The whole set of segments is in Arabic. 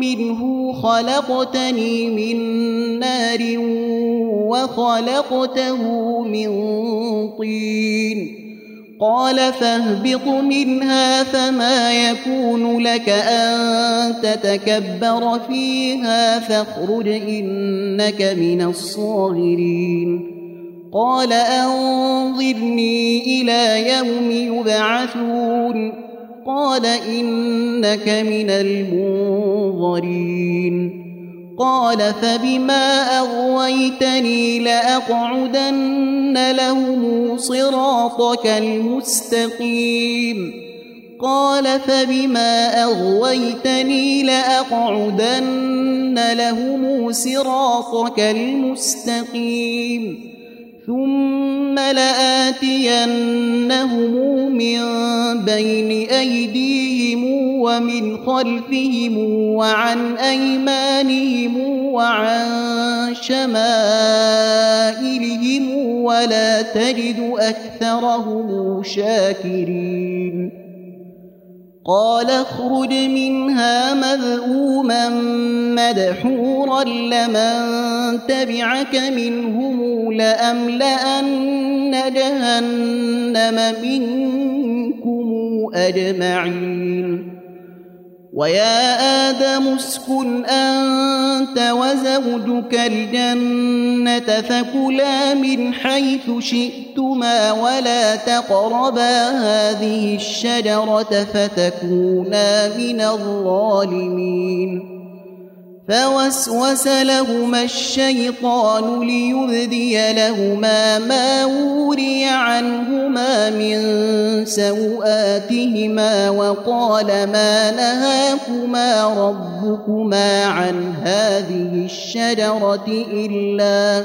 منه خلقتني من نار وخلقته من طين. قال فاهبط منها فما يكون لك أن تتكبر فيها فاخرج إنك من الصاغرين. قال أنظرني إلى يوم يبعثون. قال إنك من المنظرين. قال فبما أغويتني لأقعدن لهم صراطك المستقيم. قال فبما أغويتني لأقعدن لهم صراطك المستقيم. ثم لآتينهم من بين أيديهم ومن خلفهم وعن أيمانهم وعن شمائلهم ولا تجد أكثرهم شاكرين قال اخرج منها مذءوما مدحورا لمن تبعك منهم لأملأن جهنم منكم أجمعين. ويا آدم اسكن أنت وزوجك الجنة فكلا من حيث شئتما ولا تقربا هذه الشجرة فتكونا من الظالمين. فوسوس لهما الشيطان ليبدي لهما ما وري عنهما من سوآتهما وقال ما نهاكما ربكما عن هذه الشجرة إلا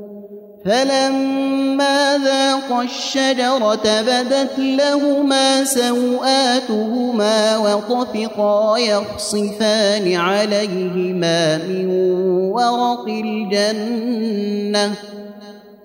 فلما ذاقا الشجرة بدت لهما سوآتهما وطفقا يخصفان عليهما من ورق الجنة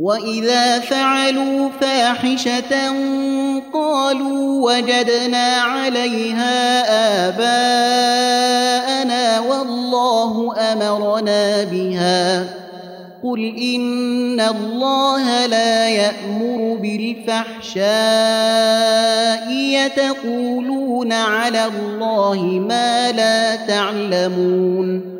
واذا فعلوا فاحشه قالوا وجدنا عليها اباءنا والله امرنا بها قل إن الله لا يأمر بالفحشاء يتقولون على الله ما لا تعلمون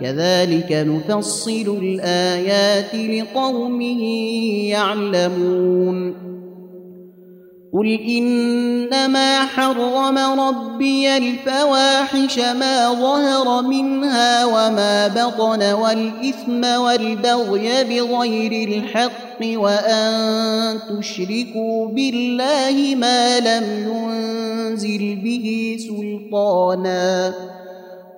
كذلك نفصل الآيات لقوم يعلمون. قل إنما حرم ربي الفواحش ما ظهر منها وما بطن والإثم والبغي بغير الحق وأن تشركوا بالله ما لم ينزل به سلطانا.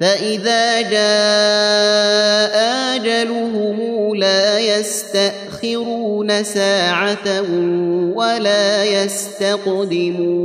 فإذا جاء أجلهم لا يستأخرون ساعة ولا يستقدمون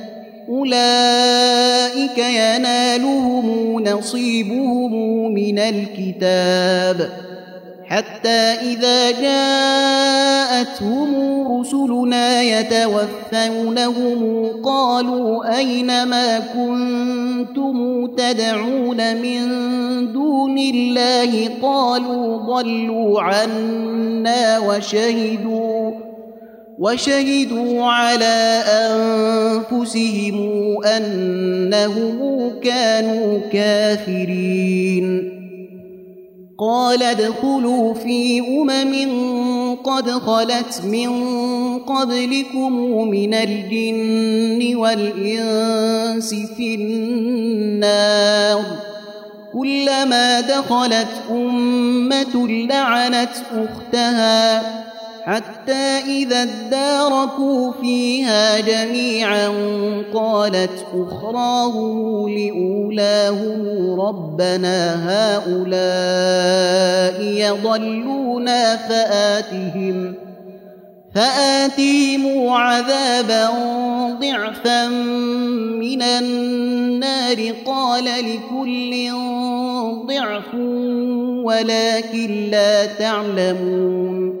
أولئك ينالهم نصيبهم من الكتاب. حتى إذا جاءتهم رسلنا يتوفونهم قالوا أين ما كنتم تدعون من دون الله؟ قالوا ضلوا عنا وشهدوا. وشهدوا على أنفسهم أنهم كانوا كافرين. قال ادخلوا في أمم قد خلت من قبلكم من الجن والإنس في النار. كلما دخلت أمة لعنت أختها. حتى إذا اداركوا فيها جميعا قالت أخراهم لأولاهم ربنا هؤلاء يضلونا فآتهم فآتيهم عذابا ضعفا من النار قال لكل ضعف ولكن لا تعلمون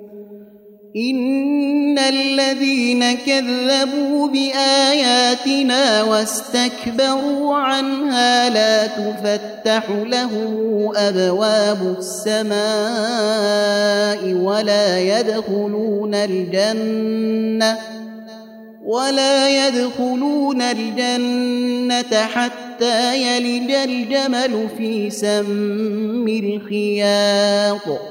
ان الذين كذبوا باياتنا واستكبروا عنها لا تفتح لهم ابواب السماء ولا يدخلون الجنه ولا يدخلون الجنه حتى يلج الجمل في سم الخياط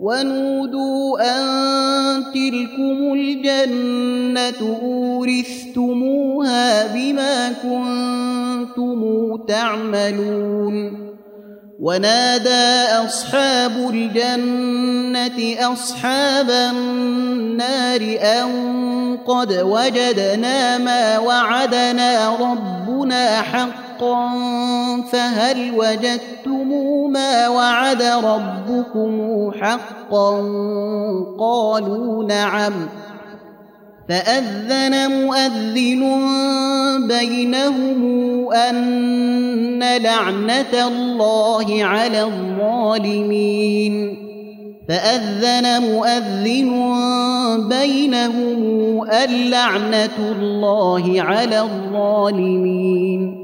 ونودوا أن تلكم الجنة أورثتموها بما كنتم تعملون. ونادى أصحاب الجنة أصحاب النار أن قد وجدنا ما وعدنا ربنا حقا فهل وجدتم ما وعد ربكم حقا؟ قالوا نعم. فأذن مؤذن بينهم أن لعنة الله على الظالمين. فأذن مؤذن بينهم اللعنة الله على الظالمين.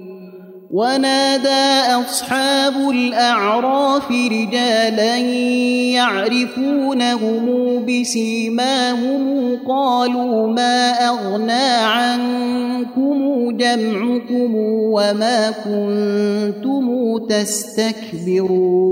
ونادى أصحاب الأعراف رجالا يعرفونهم بسيماهم قالوا ما أغنى عنكم جمعكم وما كنتم تستكبرون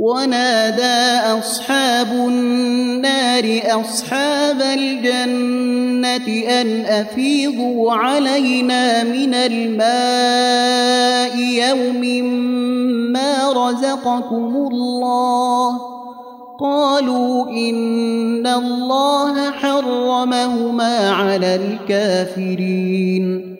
ونادى أصحاب النار أصحاب الجنة أن أفيضوا علينا من الماء يوم ما رزقكم الله. قالوا إن الله حرمهما على الكافرين.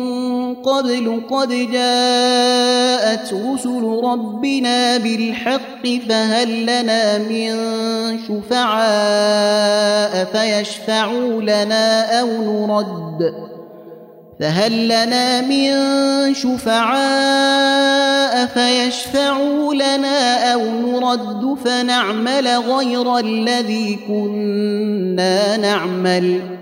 قبل قد جاءت رسل ربنا بالحق فهل لنا من شفعاء فيشفعوا لنا أو نرد فهل لنا من شفعاء فيشفعوا لنا أو نرد فنعمل غير الذي كنا نعمل ۖ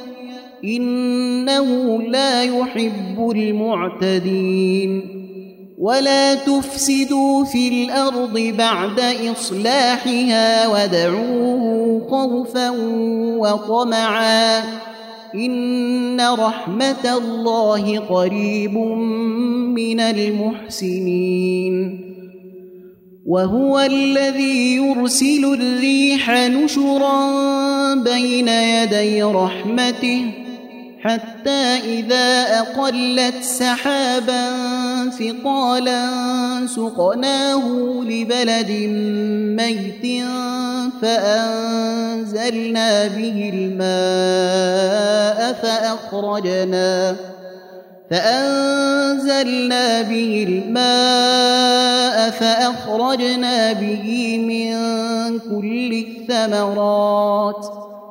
إنه لا يحب المعتدين. ولا تفسدوا في الأرض بعد إصلاحها ودعوه خوفا وطمعا. إن رحمة الله قريب من المحسنين. وهو الذي يرسل الريح نشرا بين يدي رحمته. حتى إذا أقلت سحابا ثقالا سقناه لبلد ميت فأنزلنا به الماء فأخرجنا فأنزلنا به الماء فأخرجنا به من كل الثمرات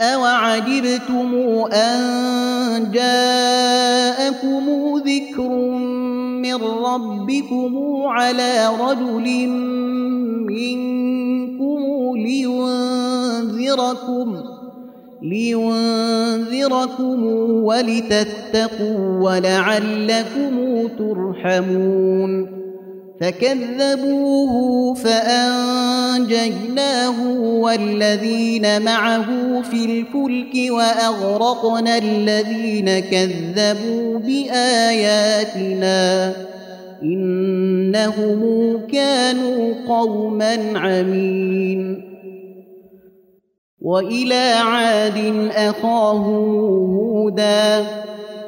أوعجبتم أن جاءكم ذكر من ربكم على رجل منكم لينذركم لينذركم ولتتقوا ولعلكم ترحمون فكذبوه فأنجيناه والذين معه في الفلك وأغرقنا الذين كذبوا بآياتنا إنهم كانوا قوما عمين. وإلى عاد اخاهم هودا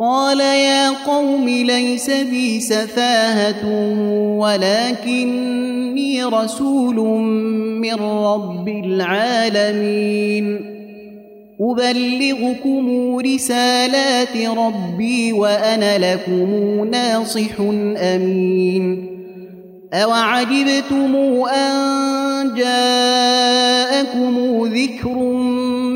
قال يا قوم ليس بي سفاهة ولكني رسول من رب العالمين. أبلغكم رسالات ربي وأنا لكم ناصح أمين. أوعجبتم أن جاءكم ذكر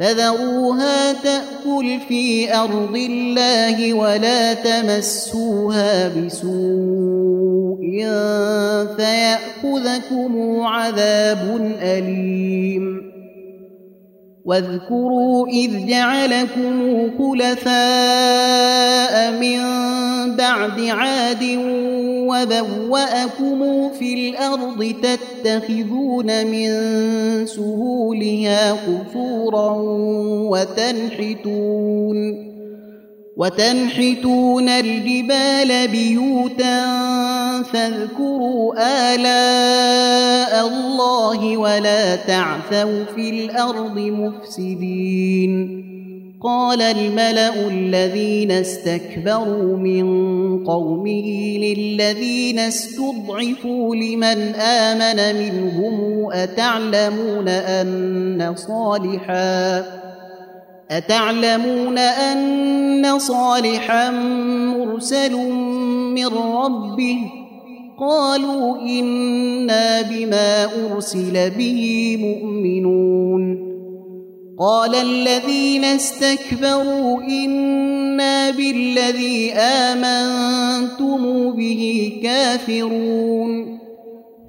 فذروها تأكل في أرض الله ولا تمسوها بسوء فيأخذكم عذاب أليم واذكروا إذ جعلكم خلفاء من بعد عاد وبوأكم في الأرض تتخذون من سهولها قصورا وتنحتون وتنحتون الجبال بيوتا فاذكروا آلاء الله ولا تعثوا في الأرض مفسدين. قال الملأ الذين استكبروا من قومه للذين استضعفوا لمن آمن منهم أتعلمون أن صالحاً أتعلمون أن صالحا مرسل من ربه؟ قالوا إنا بما أرسل به مؤمنون. قال الذين استكبروا إنا بالذي آمنتم به كافرون.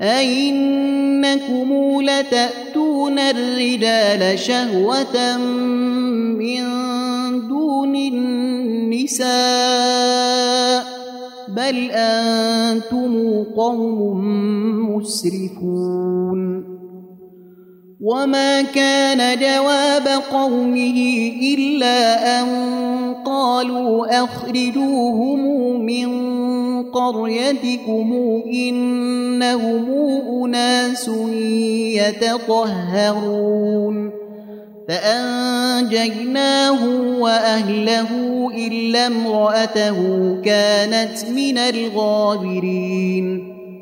أئنكم لتأتون الرجال شهوة من دون النساء بل أنتم قوم مسرفون وما كان جواب قومه إلا أن قالوا أخرجوهم من قريتكم إنهم أناس يتطهرون فأنجيناه وأهله إلا امرأته كانت من الغابرين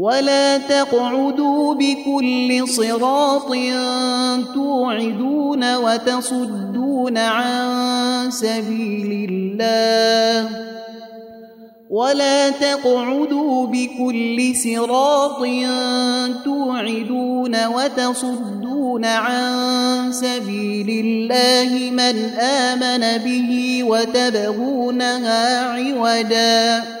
ولا تقعدوا بكل صراط توعدون وتصدون عن سبيل الله ولا تقعدوا بكل صراط توعدون وتصدون عن سبيل الله من آمن به وتبغونها عوجاً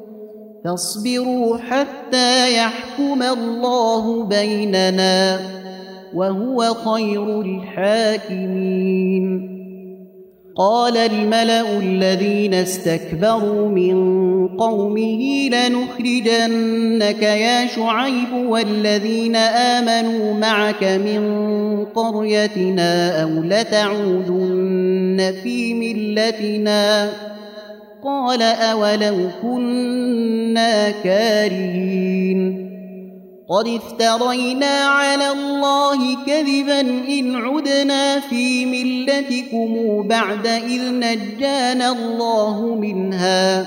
فاصبروا حتى يحكم الله بيننا وهو خير الحاكمين. قال الملأ الذين استكبروا من قومه لنخرجنك يا شعيب والذين آمنوا معك من قريتنا أو لتعودن في ملتنا قال أولو كنا كارهين قد افترينا على الله كذبا إن عدنا في ملتكم بعد إذ نجانا الله منها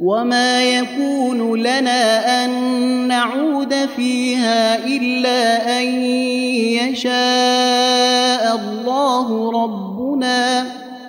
وما يكون لنا أن نعود فيها إلا أن يشاء الله ربنا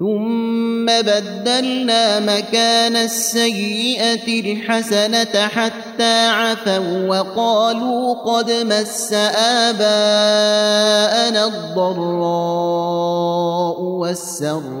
ثم بدلنا مكان السيئة الحسنة حتى عفوا وقالوا قد مس آباءنا الضراء والسراء.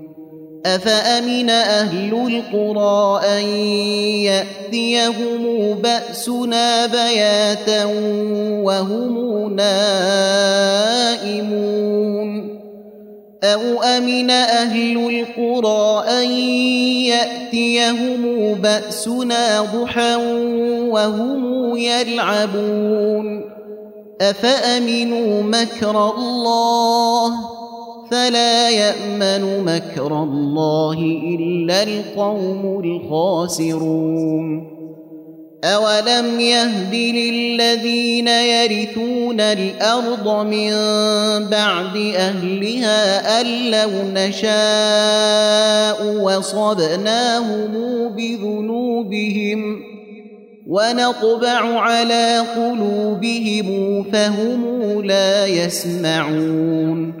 أفأمن أهل القرى أن يأتيهم بأسنا بياتا وهم نائمون؟ أو أمن أهل القرى أن يأتيهم بأسنا ضحى وهم يلعبون؟ أفأمنوا مكر الله فلا يأمن مكر الله إلا القوم الخاسرون. أولم يهد للذين يرثون الأرض من بعد أهلها أن لو نشاء وصبناهم بذنوبهم ونطبع على قلوبهم فهم لا يسمعون.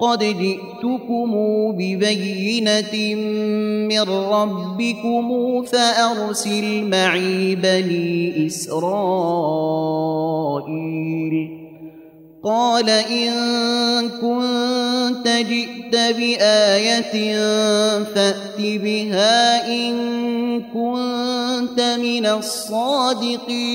قد جئتكم ببينة من ربكم فأرسل معي بني إسرائيل. قال إن كنت جئت بآية فأت بها إن كنت من الصادقين.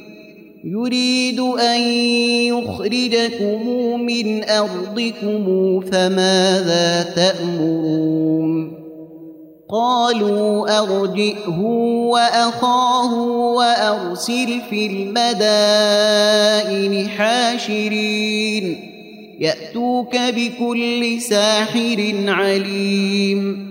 يريد أن يخرجكم من أرضكم فماذا تأمرون؟ قالوا أرجئه وأخاه وأرسل في المدائن حاشرين يأتوك بكل ساحر عليم.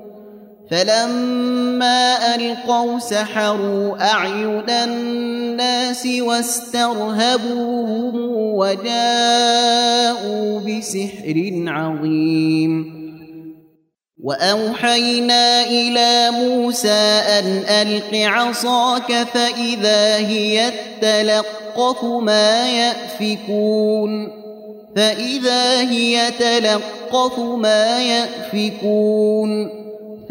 فلما ألقوا سحروا أعين الناس واسترهبوهم وجاءوا بسحر عظيم. وأوحينا إلى موسى أن ألق عصاك فإذا هي تلقف ما يأفكون. فإذا هي تلقف ما يأفكون.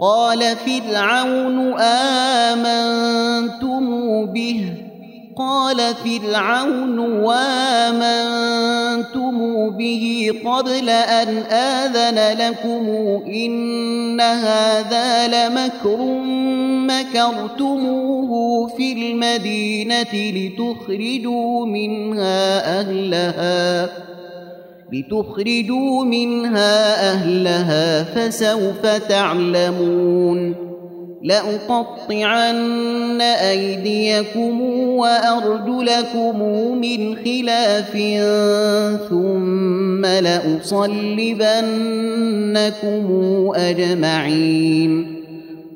قال فرعون آمنتم به؟ قال فرعون وامنتم به قبل أن آذن لكم إن هذا لمكر مكرتموه في المدينة لتخرجوا منها أهلها. لتخرجوا منها أهلها فسوف تعلمون لأقطعن أيديكم وأرجلكم من خلاف ثم لأصلبنكم أجمعين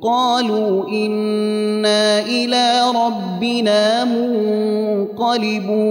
قالوا إنا إلى ربنا منقلبون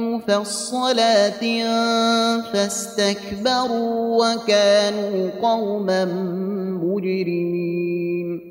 مفصلات فاستكبروا وكانوا قوما مجرمين.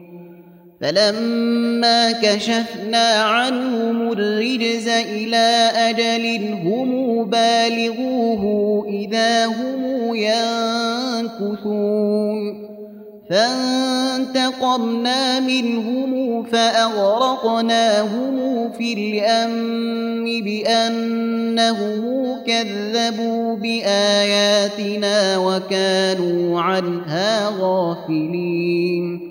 فلما كشفنا عنهم الرجز إلى أجل هم بالغوه إذا هم ينكثون. فانتقمنا منهم فأغرقناهم في الأم بأنهم كذبوا بآياتنا وكانوا عنها غافلين.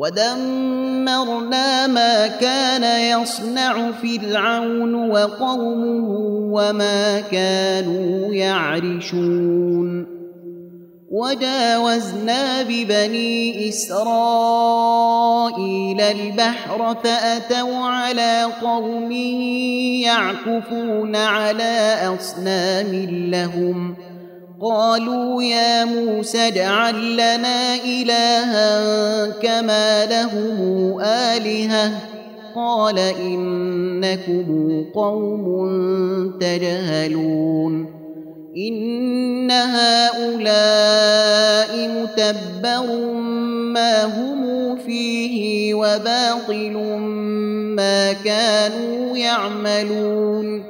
ودمرنا ما كان يصنع فرعون وقومه وما كانوا يعرشون وجاوزنا ببني اسرائيل البحر فاتوا على قوم يعكفون على اصنام لهم قالوا يا موسى اجعل لنا إلها كما لهم آلهة. قال إنكم قوم تجهلون. إن هؤلاء متبر ما هم فيه وباطل ما كانوا يعملون.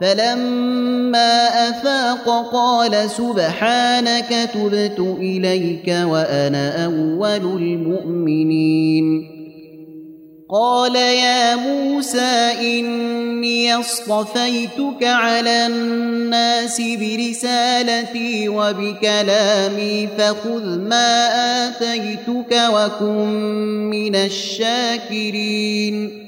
فلما افاق قال سبحانك تبت اليك وأنا اول المؤمنين. قال يا موسى اني اصطفيتك على الناس برسالتي وبكلامي فخذ ما اتيتك وكن من الشاكرين.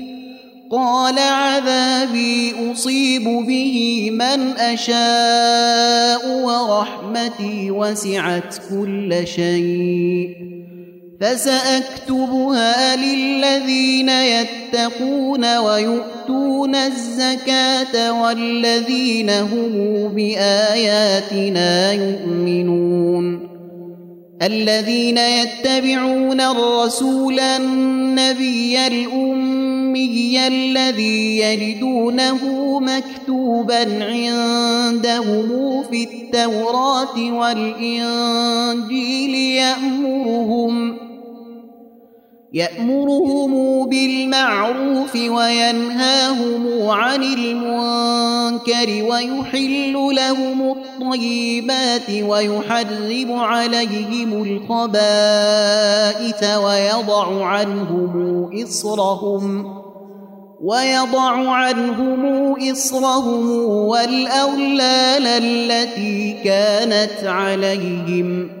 قال عذابي اصيب به من اشاء ورحمتي وسعت كل شيء فساكتبها للذين يتقون ويؤتون الزكاه والذين هم باياتنا يؤمنون الذين يتبعون الرسول النبي الأمي الذي يجدونه مكتوبا عندهم في التوراة والإنجيل يأمرهم يأمرهم بالمعروف وينهاهم عن المنكر ويحل لهم الطيبات ويحرم عليهم الخبائث ويضع عنهم إصرهم ويضع عنهم إصرهم والأولال التي كانت عليهم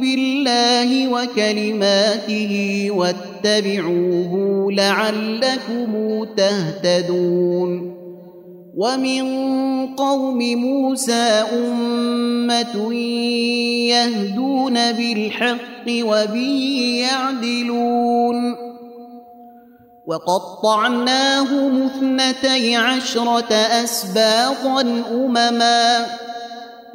بالله وكلماته واتبعوه لعلكم تهتدون. ومن قوم موسى أمة يهدون بالحق وبه يعدلون. وقطعناهم اثنتي عشرة أسباطا أمما.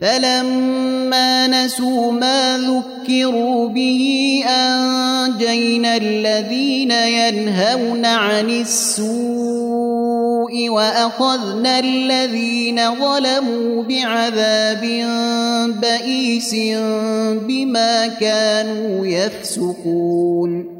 فلما نسوا ما ذكروا به أنجينا الذين ينهون عن السوء وأخذنا الذين ظلموا بعذاب بئيس بما كانوا يفسقون.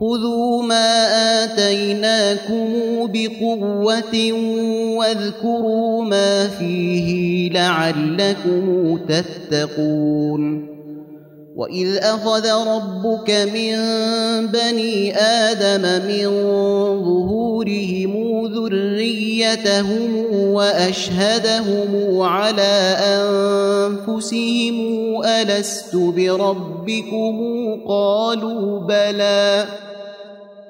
خذوا ما اتيناكم بقوه واذكروا ما فيه لعلكم تتقون واذ اخذ ربك من بني آدم من ظهورهم ذريتهم واشهدهم على انفسهم الست بربكم قالوا بلى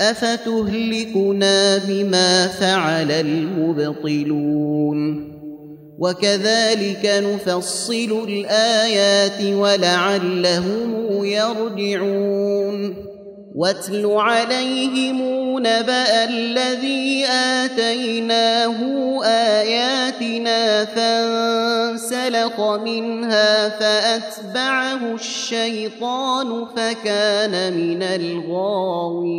افتهلكنا بما فعل المبطلون وكذلك نفصل الايات ولعلهم يرجعون واتل عليهم نبأ الذي آتيناه آياتنا فانسلخ منها فأتبعه الشيطان فكان من الغاوين.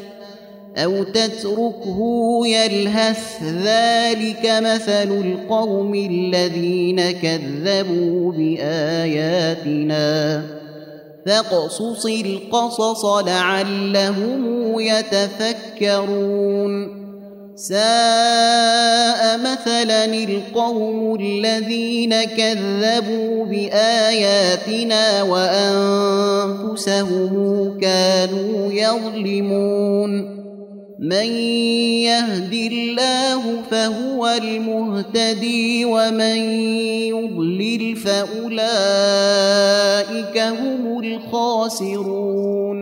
أو تتركه يلهث ذلك مثل القوم الذين كذبوا بآياتنا. فاقصص القصص لعلهم يتفكرون. ساء مثلا القوم الذين كذبوا بآياتنا وأنفسهم كانوا يظلمون. من يهد الله فهو المهتدي ومن يضلل فأولئك هم الخاسرون.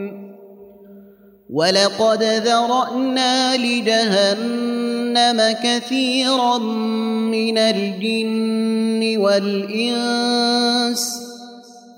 ولقد ذرأنا لجهنم كثيرا من الجن والإنس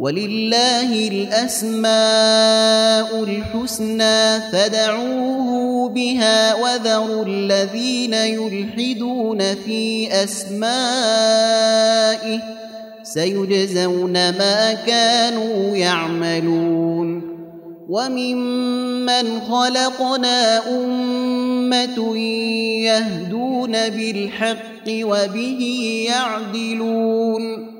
ولله الأسماء الحسنى فدعوه بها وذروا الذين يلحدون في أسمائه سيجزون ما كانوا يعملون وممن خلقنا أمة يهدون بالحق وبه يعدلون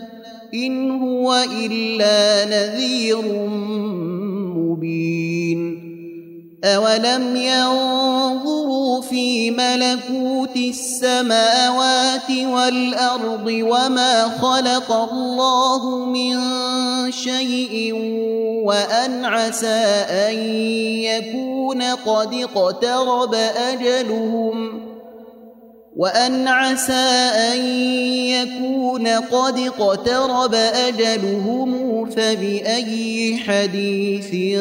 إن هو إلا نذير مبين. أولم ينظروا في ملكوت السماوات والأرض وما خلق الله من شيء وأن عسى أن يكون قد اقترب أجلهم ۖ وأن عسى أن يكون قد اقترب أجلهم فبأي حديث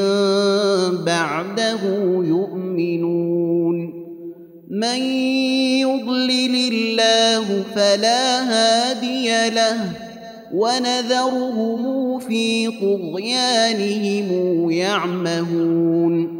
بعده يؤمنون. من يضلل الله فلا هادي له ونذرهم في طغيانهم يعمهون.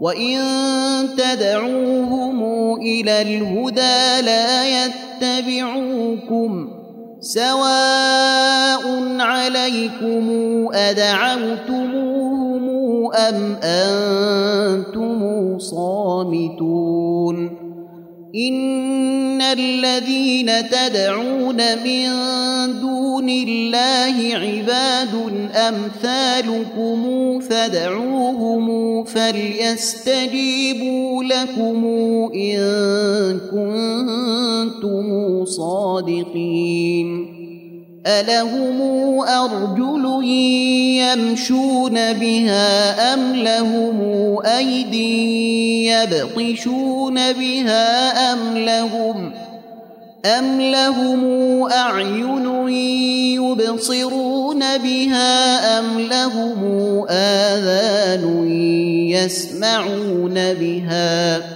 وان تدعوهم إلى الهدى لا يتبعوكم سواء عليكم ادعوتموهم ام أنتم صامتون ان الذين تدعون من دون الله عباد امثالكم فدعوهم فليستجيبوا لكم ان كنتم صادقين ألهم أرجل يمشون بها أم لهم أيدي يبطشون بها أم لهم أم لهم أعين يبصرون بها أم لهم آذان يسمعون بها ۖ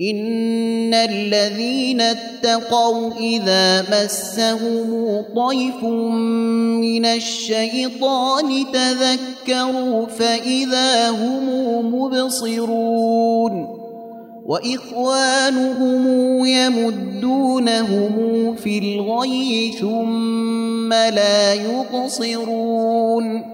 ان الذين اتقوا اذا مسهم طيف من الشيطان تذكروا فاذا هم مبصرون واخوانهم يمدونهم في الغي ثم لا يقصرون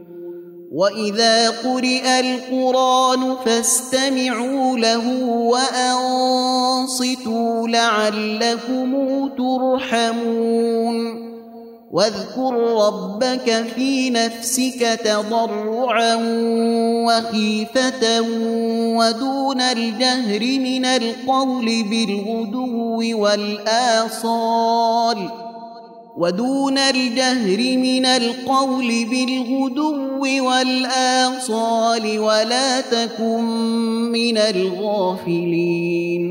واذا قرئ القران فاستمعوا له وانصتوا لعلكم ترحمون واذكر ربك في نفسك تضرعا وخيفه ودون الجهر من القول بالغدو والاصال ودون الجهر من القول بالغدو والآصال ولا تكن من الغافلين.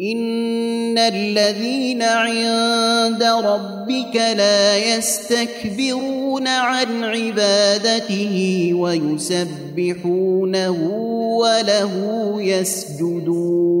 إن الذين عند ربك لا يستكبرون عن عبادته ويسبحونه وله يسجدون.